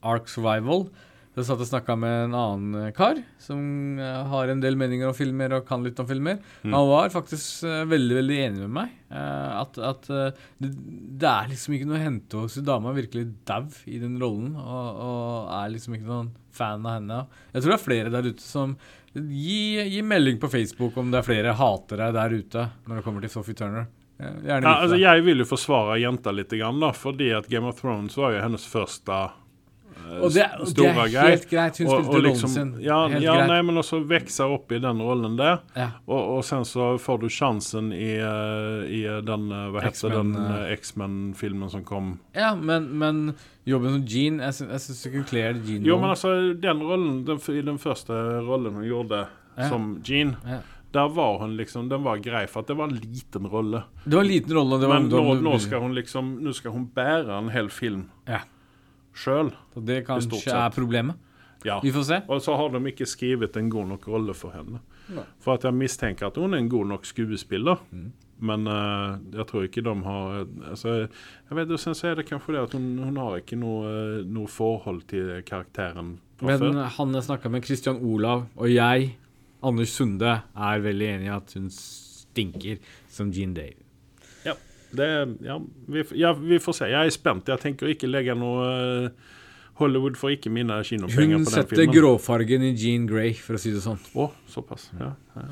Ark Survival. Så satt og snakka med en annen kar som eh, har en del meninger om filmer og kan litt om filmer. Mm. Han var faktisk eh, veldig veldig enig med meg. eh, at at eh, det, det er liksom ikke noe å hente hos dama virkelig dau i den rollen. Og, og er liksom ikke noen fan av henne. Jeg tror det er flere der ute som Gi, gi melding på Facebook om det er flere hatere der ute når det kommer til Sophie Turner. Eh, Gjerne ja, altså. Jeg vil jo forsvare jenta litt, grann, da, fordi at Game of Thrones var jo hennes første eh, Og det, er- og det er helt greit. Hun spilte rollen sin. Ja, ja nei, men også vokse opp i den rollen der. Ja. Og, og sen så får du sjansen i, eh, i den eh, Hva heter den eh. eh, X-Men-filmen som kom? Ja, men, men jobben som Jean Jeg, sy- jeg syns ikke hun kler Jean Jo, men altså, den rollen, den, i den første rollen hun gjorde Ja. som Jean, der var hun liksom Den var grei, for at det var en liten rolle. Det var en liten rolle. Det var Men nå, nå skal hun liksom Nå skal hun bære en hel film Ja. Sjøl. Det kanskje er problemet. Ja. Vi får se. Og så har de ikke skrevet en god nok rolle for henne. Nei. For at jeg mistenker at hun er en god nok skuespiller. Mm. Men uh, jeg tror ikke de har altså, Jeg vet, og Sen så er det kanskje det at hun, hun har ikke noe, eh, noe forhold til karakteren fra Men før. han jeg snakka med, Christian Olav, og jeg, Anders Sunde, er veldig enig i at hun stinker som Jean Dave. Det, ja, vi, ja, vi får se. Jeg er spent. Jeg tenker ikke legge noe eh, Hollywood får ikke mine kinopenger Hun på den filmen. Hun setter gråfargen i Jean Grey, for å si det sånn. Å, såpass. Ja, ja.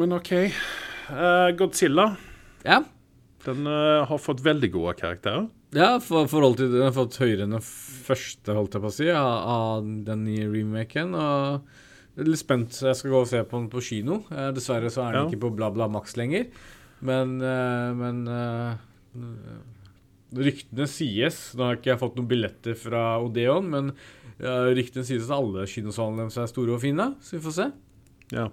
Men OK. Uh, Godzilla Ja, den uh, har fått veldig gode karakterer. ja for forhold til Den har fått høyere enn den første, holdt jeg på å si, av, av den nye remaken. Og jeg er litt spent. Jeg skal gå og se på den på kino. Uh, dessverre så er den Ja. ikke på Bla Bla Max lenger. Men, eh, men eh, Ryktene sies Nå har ikke jeg fått noen billetter fra Odeon, men uh, ryktene sies at alle kinosalene deres er store og fine. Så vi får se. Ja.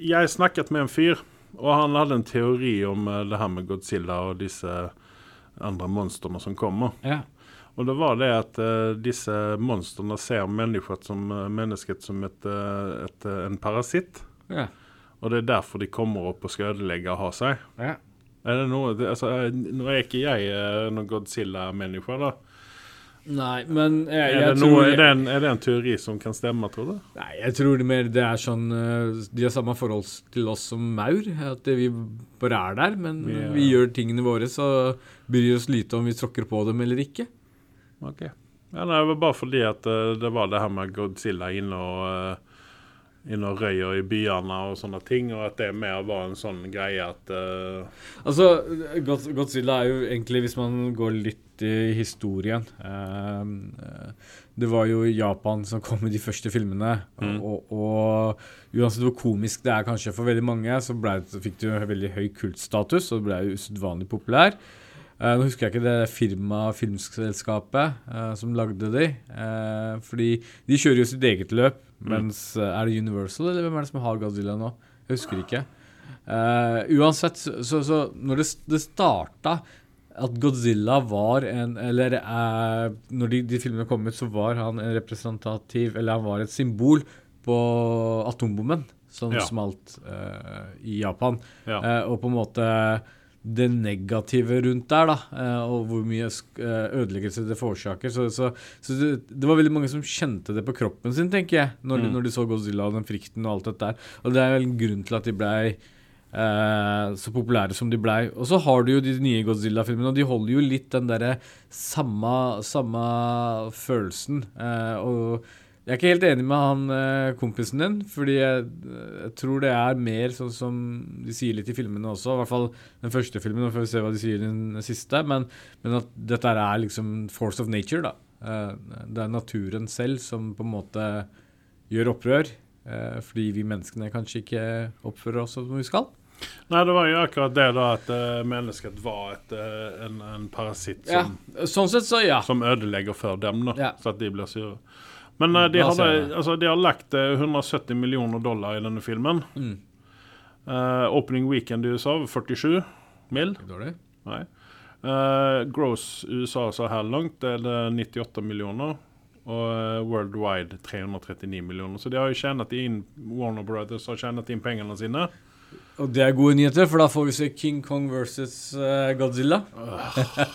jeg snakket med en fyr, og han hadde en teori om eh, det her med Godzilla og disse andre monstrene som kommer. Ja. Og det var det at uh, disse monstrene ser mennesket som, eh, mennesket som et, eh, et, eh, en parasitt. ja. Og det er derfor de kommer opp og skal ødelegge og ha seg. ja. Er det noe, det, altså, eh, Nå er ikke jeg eh, noen Godzilla-menneske, da. Nei, men jeg, Er det, tror noe, er, det en, er det en teori som kan stemme, tror du? Nei, jeg tror det mer det er sånn eh, De har samme forhold til oss som maur. At vi bare er der, men Vi er- vi gjør tingene våre, så bryr oss lite om vi tråkker på dem eller ikke. Ok. Ja, nei, det var bare fordi at det var det her med Godzilla inne og uh, inne og røyer i byene og sånne ting, og at det mer var en sånn greie at uh... Altså, God- Godzilla er jo egentlig, hvis man går litt i historien eh, Det var jo Japan som kom med de første filmene, Mm. og, og uansett hvor komisk det er kanskje for veldig mange, så, ble, så fikk en veldig høy kultstatus, og det ble usedvanlig populær. Uh, nå husker jeg ikke det firmaet, filmselskapet, som lagde de. fordi de kjører jo sitt eget løp, mens eh, Er det Universal, eller hvem er det som har Godzilla nå? Jeg husker ikke. Uh, uansett, så, så, når det, det starta at Godzilla var en Eller uh, når de, de filmene kom ut, så var han en representativ Eller han var et symbol på atombomben som Ja. smalt uh, i Japan. Ja. Og på en måte det negative rundt der, da, eh, og hvor mye eh, ødeleggelse det forårsaker. Så, så, så det, det var veldig mange som kjente det på kroppen sin, tenker jeg, når, de, Mm. når de så Godzilla og den frykten og alt dette der. Og det er vel en grunn til at de blei eh, så populære som de blei. Og så har du jo de nye Godzilla-filmene, og de holder jo litt den derre samme, samme følelsen. Eh, og jeg er ikke helt enig med han eh, kompisen din, fordi jeg, jeg tror det er mer sånn som de sier litt i filmene også, i hvert fall den første filmen, og får vi se hva de sier i den siste, men, men at dette er liksom force of nature, da. Eh, det er naturen selv som på en måte gjør opprør, eh, fordi vi menneskene kanskje ikke oppfører oss som vi skal. Nei, det var jo akkurat det da at uh, mennesket var et, eh, en, en parasitt Ja, som, sånn sett så ja. som ødelegger for dem, da, Ja. så at de blir sure. Men eh, de, hadde, altså, de har lagt eh, 170 millioner dollar i denne filmen. Mm. Uh, opening weekend i USA 47 mill. Ikke dårlig. Nei. Eh, gross USA så her langt er det 98 millioner. Og uh, worldwide 339 millioner. Så de har jo tjent inn Warner Brothers har tjent inn pengene sine. Og det er gode nyheter, for da får vi se King Kong versus uh, Godzilla.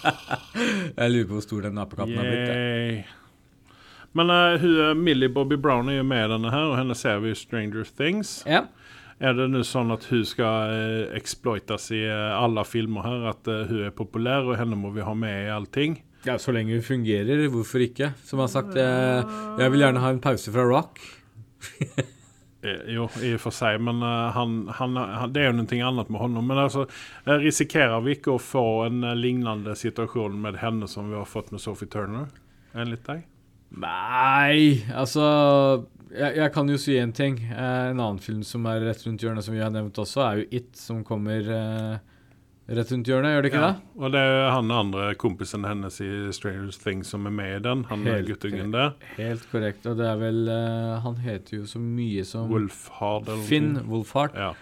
*laughs* jeg lurer på hvor stor den apekatten har blitt. Men uh, hun, eh, Millie Bobby Brown er jo med i denne her, og henne ser vi i Stranger Things. Ja. Er det nå sånn at hun skal uh, exploites i uh, alle filmer her? At uh, hun er populær, og henne må vi ha med i allting? ja, så lenge hun fungerer, hvorfor ikke? Som jeg har sagt, jeg, jeg vil gjerne ha en pause fra rock. *laughs* Jo, i og for seg, men han, han, han, det er jo noe annet med honom. Men altså, risikerer vi ikke å få en lignende situasjon med henne som vi har fått med Sophie Turner? Enligt deg? Nei, altså jeg, jeg kan jo si én ting. Eh, en annen film som er rett rundt hjørnet, som vi har nevnt også, er jo It, som kommer eh, rett rundt hjørnet. Gjør det ikke Ja. det? Og det er han andre kompisen hennes i Stranger Things som er med i den. Han er Helt guttungen der. Helt korrekt. Og det er vel eh, Han heter jo så mye som Wolf Hard eller noe Finn. Wolfhard. Ja.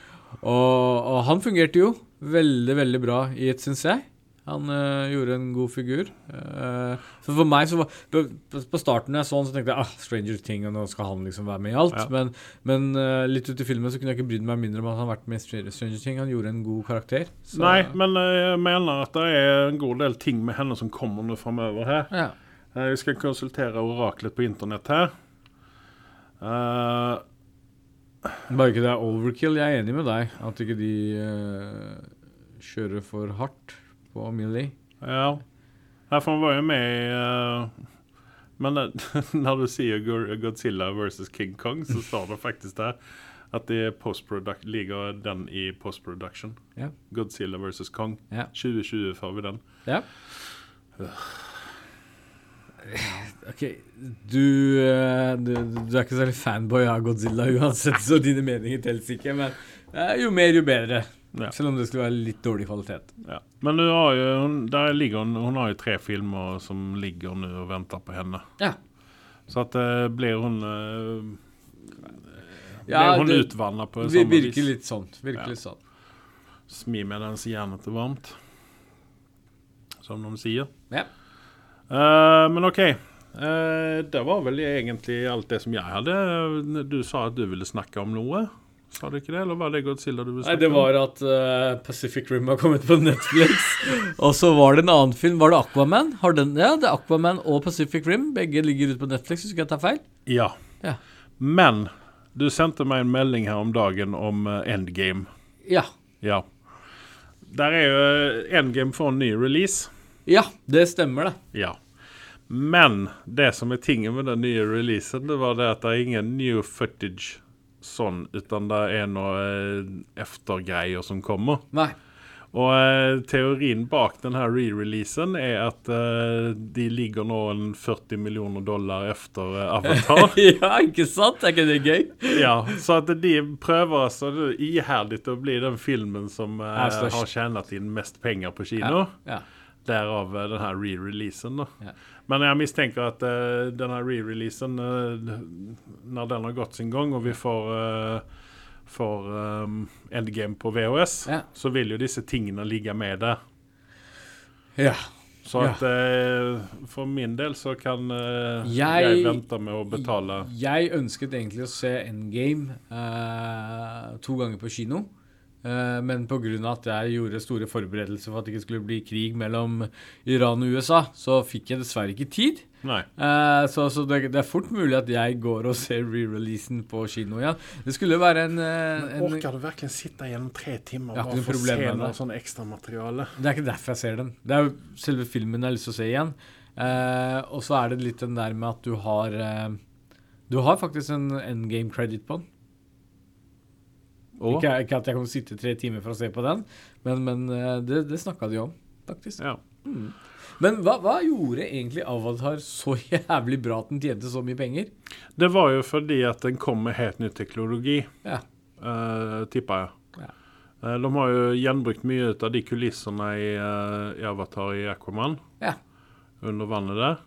Og, og han fungerte jo veldig, veldig bra i It, syns jeg. Han eh, gjorde en god figur. Uh, så for meg så var På, starten når jeg så han, så tenkte jeg ah, Stranger Thing, og nå skal han liksom være med i alt. Ja. Men, men uh, litt ut i filmen så kunne jeg ikke brydd meg mindre om at han har vært med i Stranger, Thing. Han gjorde en god karakter. Så, Nei, men jeg mener at det er en god del ting med henne som kommer nå framover her. ja. Vi skal konsultere oraklet på internett her. Uh, Bare ikke det er overkill. Jeg er enig med deg. At ikke de uh, kjører for hardt på Millie. ja. Får han jo med i uh Men *laughs* når du sier Godzilla versus King Kong, så står det faktisk der at det er ligger den i postproduction. Ja. Godzilla versus Kong. Ja. 2020 får vi den. Ja. *sighs* OK, du, eh, du, du er ikke særlig fanboy av Godzilla uansett, så dine meninger teller ikke. Men eh, jo mer, jo bedre. Ja. Selv om det skulle være litt dårlig kvalitet. Ja. Men hun har jo, der ligger hun, hun har jo tre filmer som ligger nå og venter på henne. Ja. Så at eh, blir hun Blir Ja, hun utvanna på Vi samme virker vis? litt sånn, Virker Ja. litt sånn. Smi med mens jernet er varmt. Som de sier. Ja. Uh, men OK. Uh, det var vel egentlig alt det som jeg hadde. Du sa at du ville snakke om noe. Sa du ikke det, eller var det Godzilla du besøkte? Nei, det var at uh, Pacific Rim har kommet på Netflix. *laughs* og så var det en annen film. Var det Aquaman? Har den, ja, det er Aquaman og Pacific Rim. Begge ligger ute på Netflix, hvis ikke jeg tar feil. Ja. Ja. Men du sendte meg en melding her om dagen om uh, Endgame. Ja. Ja. Der er jo eh, Endgame for en ny release. Ja, det stemmer, det. Ja. Men det som er tingen med den nye releasen, det var det at det er ingen new footage sånn, utan det er noe eh, eftergreier som kommer. Nei. Og eh, teorien bak denne re-releasen er at eh, de ligger nå en 40 millioner dollar efter eh, Avatar. *laughs* ja, ikke sant? Er ikke det gøy? ja, så at de prøver altså iherdig å bli den filmen som har tjent inn mest penger på kino. Ja. Derav denne re-releasen. da. Ja. Men jeg mistenker at uh, denne re-releasen, uh, når den har gått sin gang, og vi får, uh, får um, Endgame på VHS, Ja. så vil jo disse tingene ligge med der. ja. Så Ja. at eh, for min del så kan Jeg- jeg, vente med å betale Jeg ønsket egentlig å se Endgame to ganger på kino. Eh, men pga. at jeg gjorde store forberedelser for at det ikke skulle bli krig mellom Iran og USA, så fikk jeg dessverre ikke tid. Nei. Eh, så så det, det er fort mulig at jeg går og ser re-releasen på kino igjen. Det skulle være en, eh, en Orker du virkelig sitte gjennom tre timer og bare ikke for noe å problem se noe det. sånn ekstramateriale? Det er ikke derfor jeg ser den. Det er jo selve filmen jeg har lyst til å se igjen. Eh, og så er det litt den der med at du har Du har faktisk en endgame credit på den. Og? Ikke, ikke at jeg kan sitte tre timer for å se på den, men, men eh, det, det snakka de om, faktisk. Ja. Men hva, hva gjorde egentlig Avatar så *laughs* jævlig bra at den tjente så mye penger? Det var jo fordi at den kom med helt ny teknologi. Ja. uh, tipper jeg. Ja. Eh, de har jo gjenbrukt mye ut av de kulissene i, eh, i Avatar i Aquaman. Ja. Under vannet der.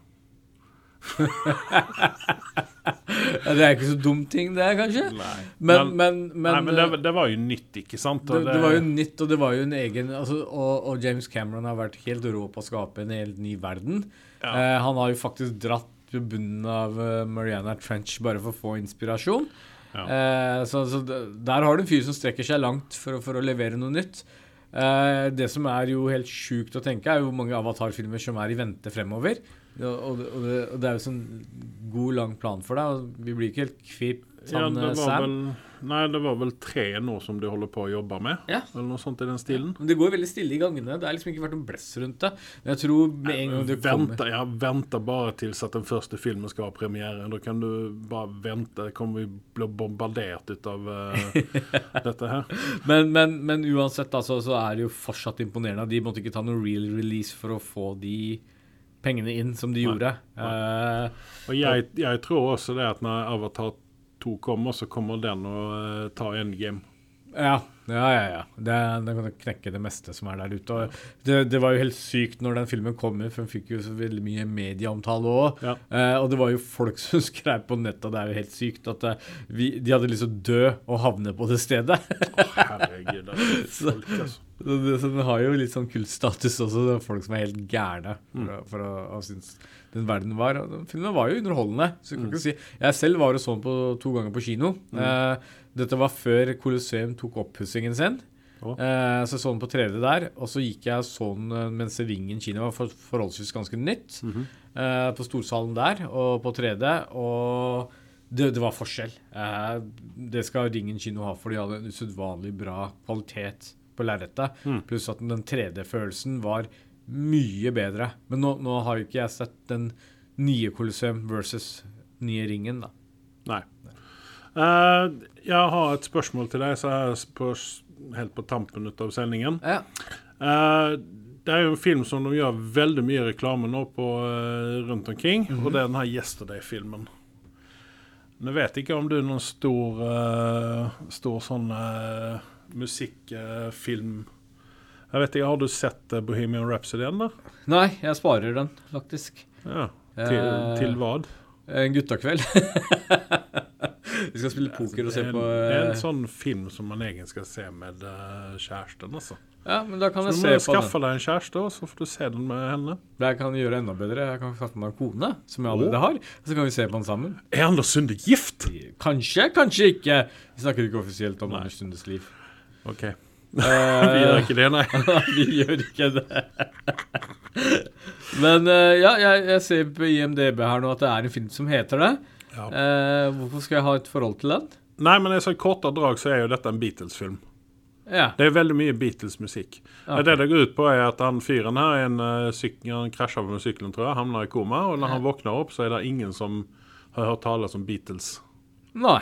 *laughs* Ja, Det er ikke så dum ting, det, kanskje? Nei. Men, men, men, nei, men det, det var jo nytt, ikke sant? det, det var jo nytt, og det var jo en egen altså, og, og James Cameron har vært helt rå på å skape en helt ny verden. Ja. Eh, han har jo faktisk dratt på bunnen av eh, Mariana Trench bare for å få inspirasjon. Ja. Eh, så så der har du en fyr som strekker seg langt for, for å levere noe nytt. Eh, det som er jo helt sjukt å tenke, er jo hvor mange Avatar-filmer som er i vente fremover. Ja, Og, det- og, det, og det er jo sånn god, lang plan for deg, vi blir ikke helt kvitt ja, han det eh, Sam. vel Nei, det var vel tre nå som de holder på å jobbe med. Ja. Eller noe sånt i den stilen. Men det går veldig stille i gangene. Det har liksom ikke vært noe bless rundt det. Men jeg tror med en gang det kommer venter, ja, venter bare til at den første filmen skal ha premiere. Da kan du bare vente. Kommer vi bli bombardert ut av *laughs* dette her. Men, men, men uansett altså, så, så er det jo fortsatt imponerende. De måtte ikke ta noe real release for å få de pengene inn som de Nei. gjorde. og jeg, jeg, jag tror også det at når Avatar 2 kommer så kommer den å eh, ta Endgame. ja, ja, ja. ja. Det, den kan knekke det meste som er der ute. Det, det var jo helt sykt når den filmen kom for den fikk jo så veldig mye medieomtale òg. Ja. Eh, og det var jo folk *laughs* som skrev på nettet, det er jo helt sykt, at eh, vi, de hadde lyst til å dø og havne på det stedet. oh, herregud, er *laughs* folk altså. Så, det, så den har jo litt sånn kultstatus også. Det er folk som er helt gærne for, Mm. for å, å synes den verden var. Og den filmen var jo underholdende. Så jeg kan Mm. ikke si Jeg selv var og så den på to ganger på kino. Eh, dette var før Colosseum tok oppussingen sin. Oh. Eh, den på 3D der. Og så gikk jeg og så den eh, mens Ringen kino var for, forholdsvis ganske nytt. Mhm. eh, på storsalen der og på 3D. Og det, det var forskjell. Eh, det skal Ringen kino ha, for de hadde en usedvanlig bra kvalitet på lerretet. Mm. Pluss at den 3D-følelsen var mye bedre. Men nå, nå har jo ikke jeg sett den nye Colosseum versus nye Ringen, da. Nei. Eh, jag har et spørsmål til deg så er på, helt på tampen av sendingen. Ja. Uh, det er jo en film som de gjør veldig mye reklame nå på uh, rundt omkring, og det er den her Yesterday-filmen. Nå vet jeg ikke om du er noen stor, uh, stor sånn uh, musikkfilm Jeg vet ikke, Har du sett Bohemian Rhapsody ennå? Nei, jeg sparer den, faktisk. Ja. Til, til hva? En guttakveld. *laughs* *laughs* Vi skal spille poker og se er på det er eh, en sånn film som man egentlig skal se med uh, kjæresten. Altså. Ja, men da kan Så jeg du se må på den. skaffe deg en kjæreste, og så får du se den med henne. Det jeg kan gjøre enda bedre. Jeg kan skaffe meg en kone, som jeg allerede har. Og så kan vi se på den sammen. Er Anders Sunde gift? Kanskje, kanskje ikke. Vi snakker ikke offisielt om Nei. Anders Sundes liv. Ok, Eh, *laughs* vi gjør ikke det, nei. *laughs* vi gjør ikke det. Men eh, ja, jeg, jeg ser på IMDb her nå at det er en film som heter det. Ja. Eh, hvorfor skal jeg ha et forhold til den? Nei, men i så korte drag så er jo dette en Beatles-film. Ja. Det er veldig mye Beatles-musikk. Okay. Det det går ut på, er at han fyren her en, uh, syk han krasjer med sykkelen, tror jeg, havna i koma. Og når han våkner opp, så er det ingen som har hørt tale om Beatles. Nei.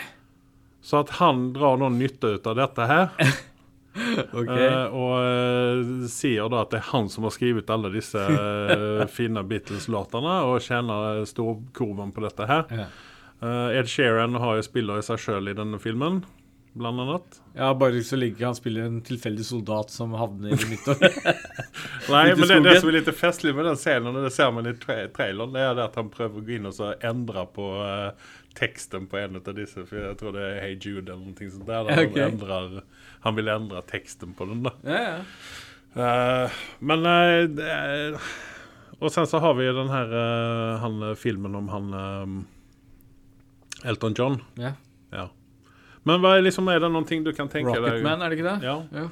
Så at han drar noen nytte ut av dette her, *laughs* OK. eh, og eh, sier da at det er han som har skrevet alle disse eh, *laughs* fine Beatles-låtene, og tjener storkurven på dette her. Ja. Eh, Ed Sheeran har jo spilla i seg sjøl i denne filmen, blant annet. Ja, bare så lenge han spiller en tilfeldig soldat som havner i midtår. *laughs* Nei, men det, det som er litt festlig med den scenen, og det ser man i tra traileren, det er at han prøver å gå inn og så endre på uh, teksten på en av disse. For jeg tror det er Hey Jude eller noe sånt der. der Ok. han, endrer, han vil endre teksten på den, da. ja, ja. Uh, men uh, Og sen så har vi den her han, filmen om han Elton John. ja. Ja. Men hva er, liksom, er det ting du kan tenke deg Rocketman, er det ikke det? Ja. Ja.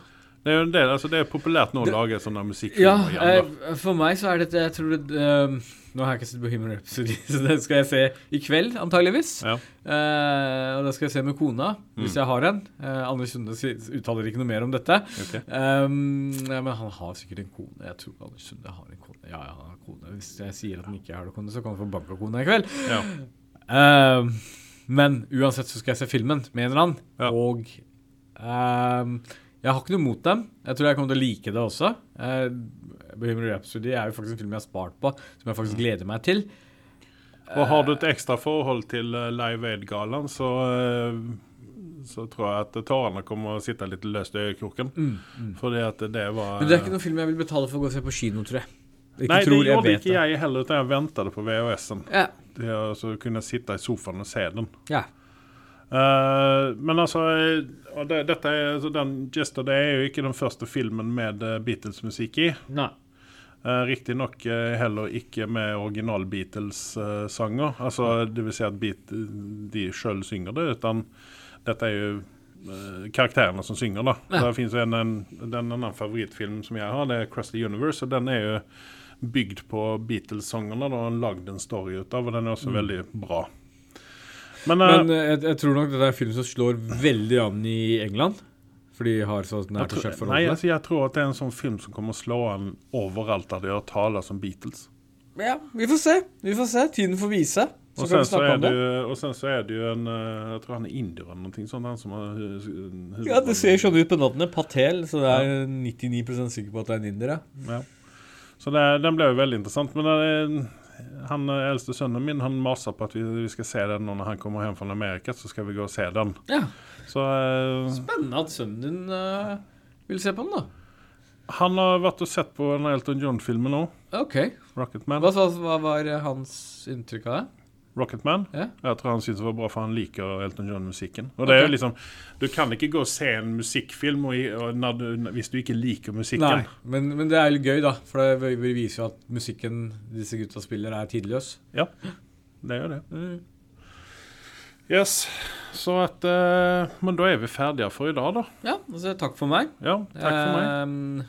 Det er jo en del, altså det er populært nå å lage sånne musikkfilmer Ja, eh, for meg så er dette Jeg tror det um, Nå har jeg ikke sett Bohemian Rhapsody, *laughs* så det skal jeg se i kveld, antageligvis. Ja. Uh, og det skal jeg se med kona, hvis Mm. jeg har en. Uh, Anders Sunde uttaler ikke noe mer om dette. Ok. Um, ja, men han har sikkert en kone. Jeg tror Anders Sunde har en kone. Ja, ja, han har kone. Hvis jeg sier at han ikke har det kone, så kan han få bank av kona i kveld. Ja. Um, men uansett så skal jeg se filmen, mener han. Ja. Og um, jeg har ikke noe mot dem. Jeg tror jeg kommer til å like det også. Uh, Bohemian Rhapsody er jo faktisk en film jeg har spart på, som jeg faktisk gleder meg til. Og har du et ekstra forhold til eh, Live Aid-gallaen, så, eh, så tror jeg at tårene kommer å sitte litt løst i øyekroken. Fordi at det var Mm, Men det er ikke noen film jeg vil betale for å gå og se på kino, tror jeg. Ikke Nei, det tror, jeg gjorde vet ikke jeg heller, utan jeg ventet på VHS-en. Ja. Til å så kunne sitte i sofaen og se den. ja. Uh, men altså, eh, det, dette er, altså, den Jester det er jo ikke den første filmen med eh, Beatles-musikk i. Nei. Uh, Riktignok uh, heller ikke med original Beatles-sanger. altså, det vil si at Beat, de sjøl synger det, utan dette er jo uh, karakterene som synger. da. Ja. Det finnes en, en, en, annen favorittfilm som jeg har, det er Crusty Universe. og Den er jo bygd på Beatles-sangene og lagd en story ut av, og den er også veldig bra. Men, uh, Men uh, jeg, jeg tror nok dette er en film som slår veldig an i England. For de har så nært og kjært forhold nei, til det. altså, jeg tror at det er en sånn film som kommer å slå an overalt der de har taler som Beatles. Ja, vi får se. Vi får se. Tiden får vise. Så Og kan sen, vi så snakke er om det, det. jo- og sen så er det jo en eh, Jeg tror han er indier eller noe sånt. Han som har Ja, det ser sånn ut på navnet. Patel. Så det er 99% sikker på at det er en inder, ja. Ja. Så det, den ble jo veldig interessant. Men det er, han eh, eldste sønnen min han maser på at vi, vi skal se den nå når han kommer hjem fra Amerika. Så skal vi gå og se den. ja. Så uh, Spennende at sønnen din uh, vil se på den, da. han har vært og sett på den Elton John-filmen nå. OK. Rocketman. Hva, hva var hans inntrykk av det? Rocketman. Ja. Jeg tror han syntes det var bra, for han liker Elton John-musikken. Og det er jo liksom Du kan ikke gå og se en musikkfilm og, og du, hvis du ikke liker musikken. Nei, men, men det er litt gøy, da. For det vi- vi viser jo at musikken disse gutta spiller, er tidløs. Ja, det gjør det. Yes, så at uh, Men da er vi ferdige for i dag, da. Ja, altså takk for meg. Ja, takk for meg. Um,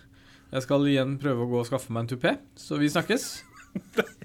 jeg skal igjen prøve å gå og skaffe meg en tupé, så vi snakkes. *laughs*